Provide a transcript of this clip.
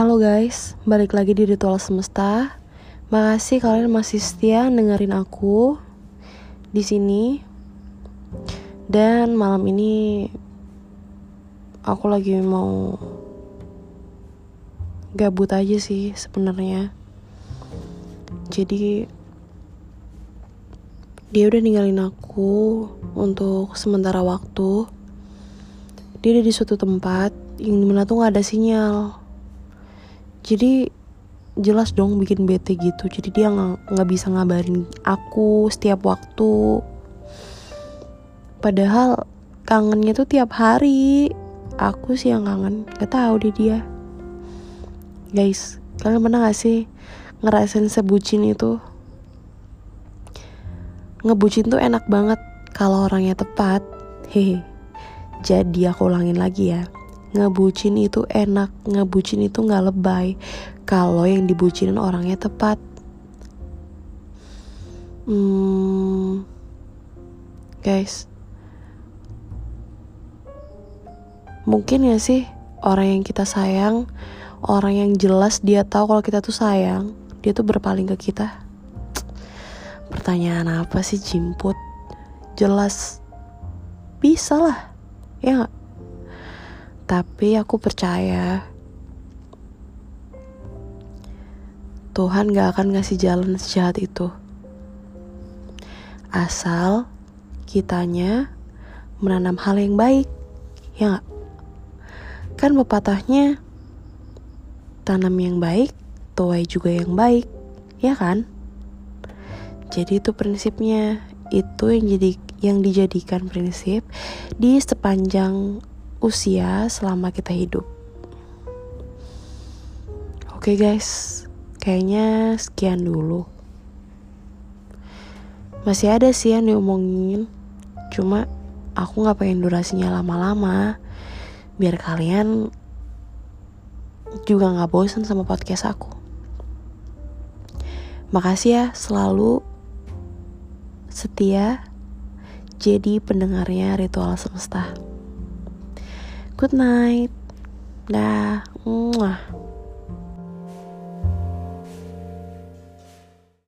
Halo guys, balik lagi di Ritual Semesta. Makasih kalian masih setia dengerin aku di sini. Dan malam ini aku lagi mau gabut aja sih sebenarnya. Jadi dia udah ninggalin aku untuk sementara waktu. Dia ada di suatu tempat yang di mana tuh gak ada sinyal. Jadi jelas dong bikin bete gitu. Jadi dia nggak bisa ngabarin aku setiap waktu. Padahal kangennya tuh tiap hari. Aku sih yang kangen. Gak tahu deh dia. Guys, kalian pernah gak sih ngerasain sebucin itu? Ngebucin tuh enak banget kalau orangnya tepat. Hehe. Jadi aku ulangin lagi ya. Ngebucin itu enak, ngebucin itu nggak lebay. Kalau yang dibucinin orangnya tepat. Hmm, guys, mungkin ya sih orang yang kita sayang, orang yang jelas dia tahu kalau kita tuh sayang, dia tuh berpaling ke kita. Pertanyaan apa sih jimput? Jelas bisa lah, ya gak? Tapi aku percaya Tuhan gak akan ngasih jalan sejahat itu. Asal kitanya menanam hal yang baik, ya gak? Kan pepatahnya tanam yang baik, tuai juga yang baik, ya kan? Jadi itu prinsipnya, itu yang jadi yang dijadikan prinsip di sepanjang usia selama kita hidup. Oke guys, kayaknya sekian dulu. Masih ada sih yang diomongin, cuma aku nggak pengen durasinya lama-lama, biar kalian juga nggak bosan sama podcast aku. Makasih ya selalu setia jadi pendengarnya ritual semesta. Good night. Dah.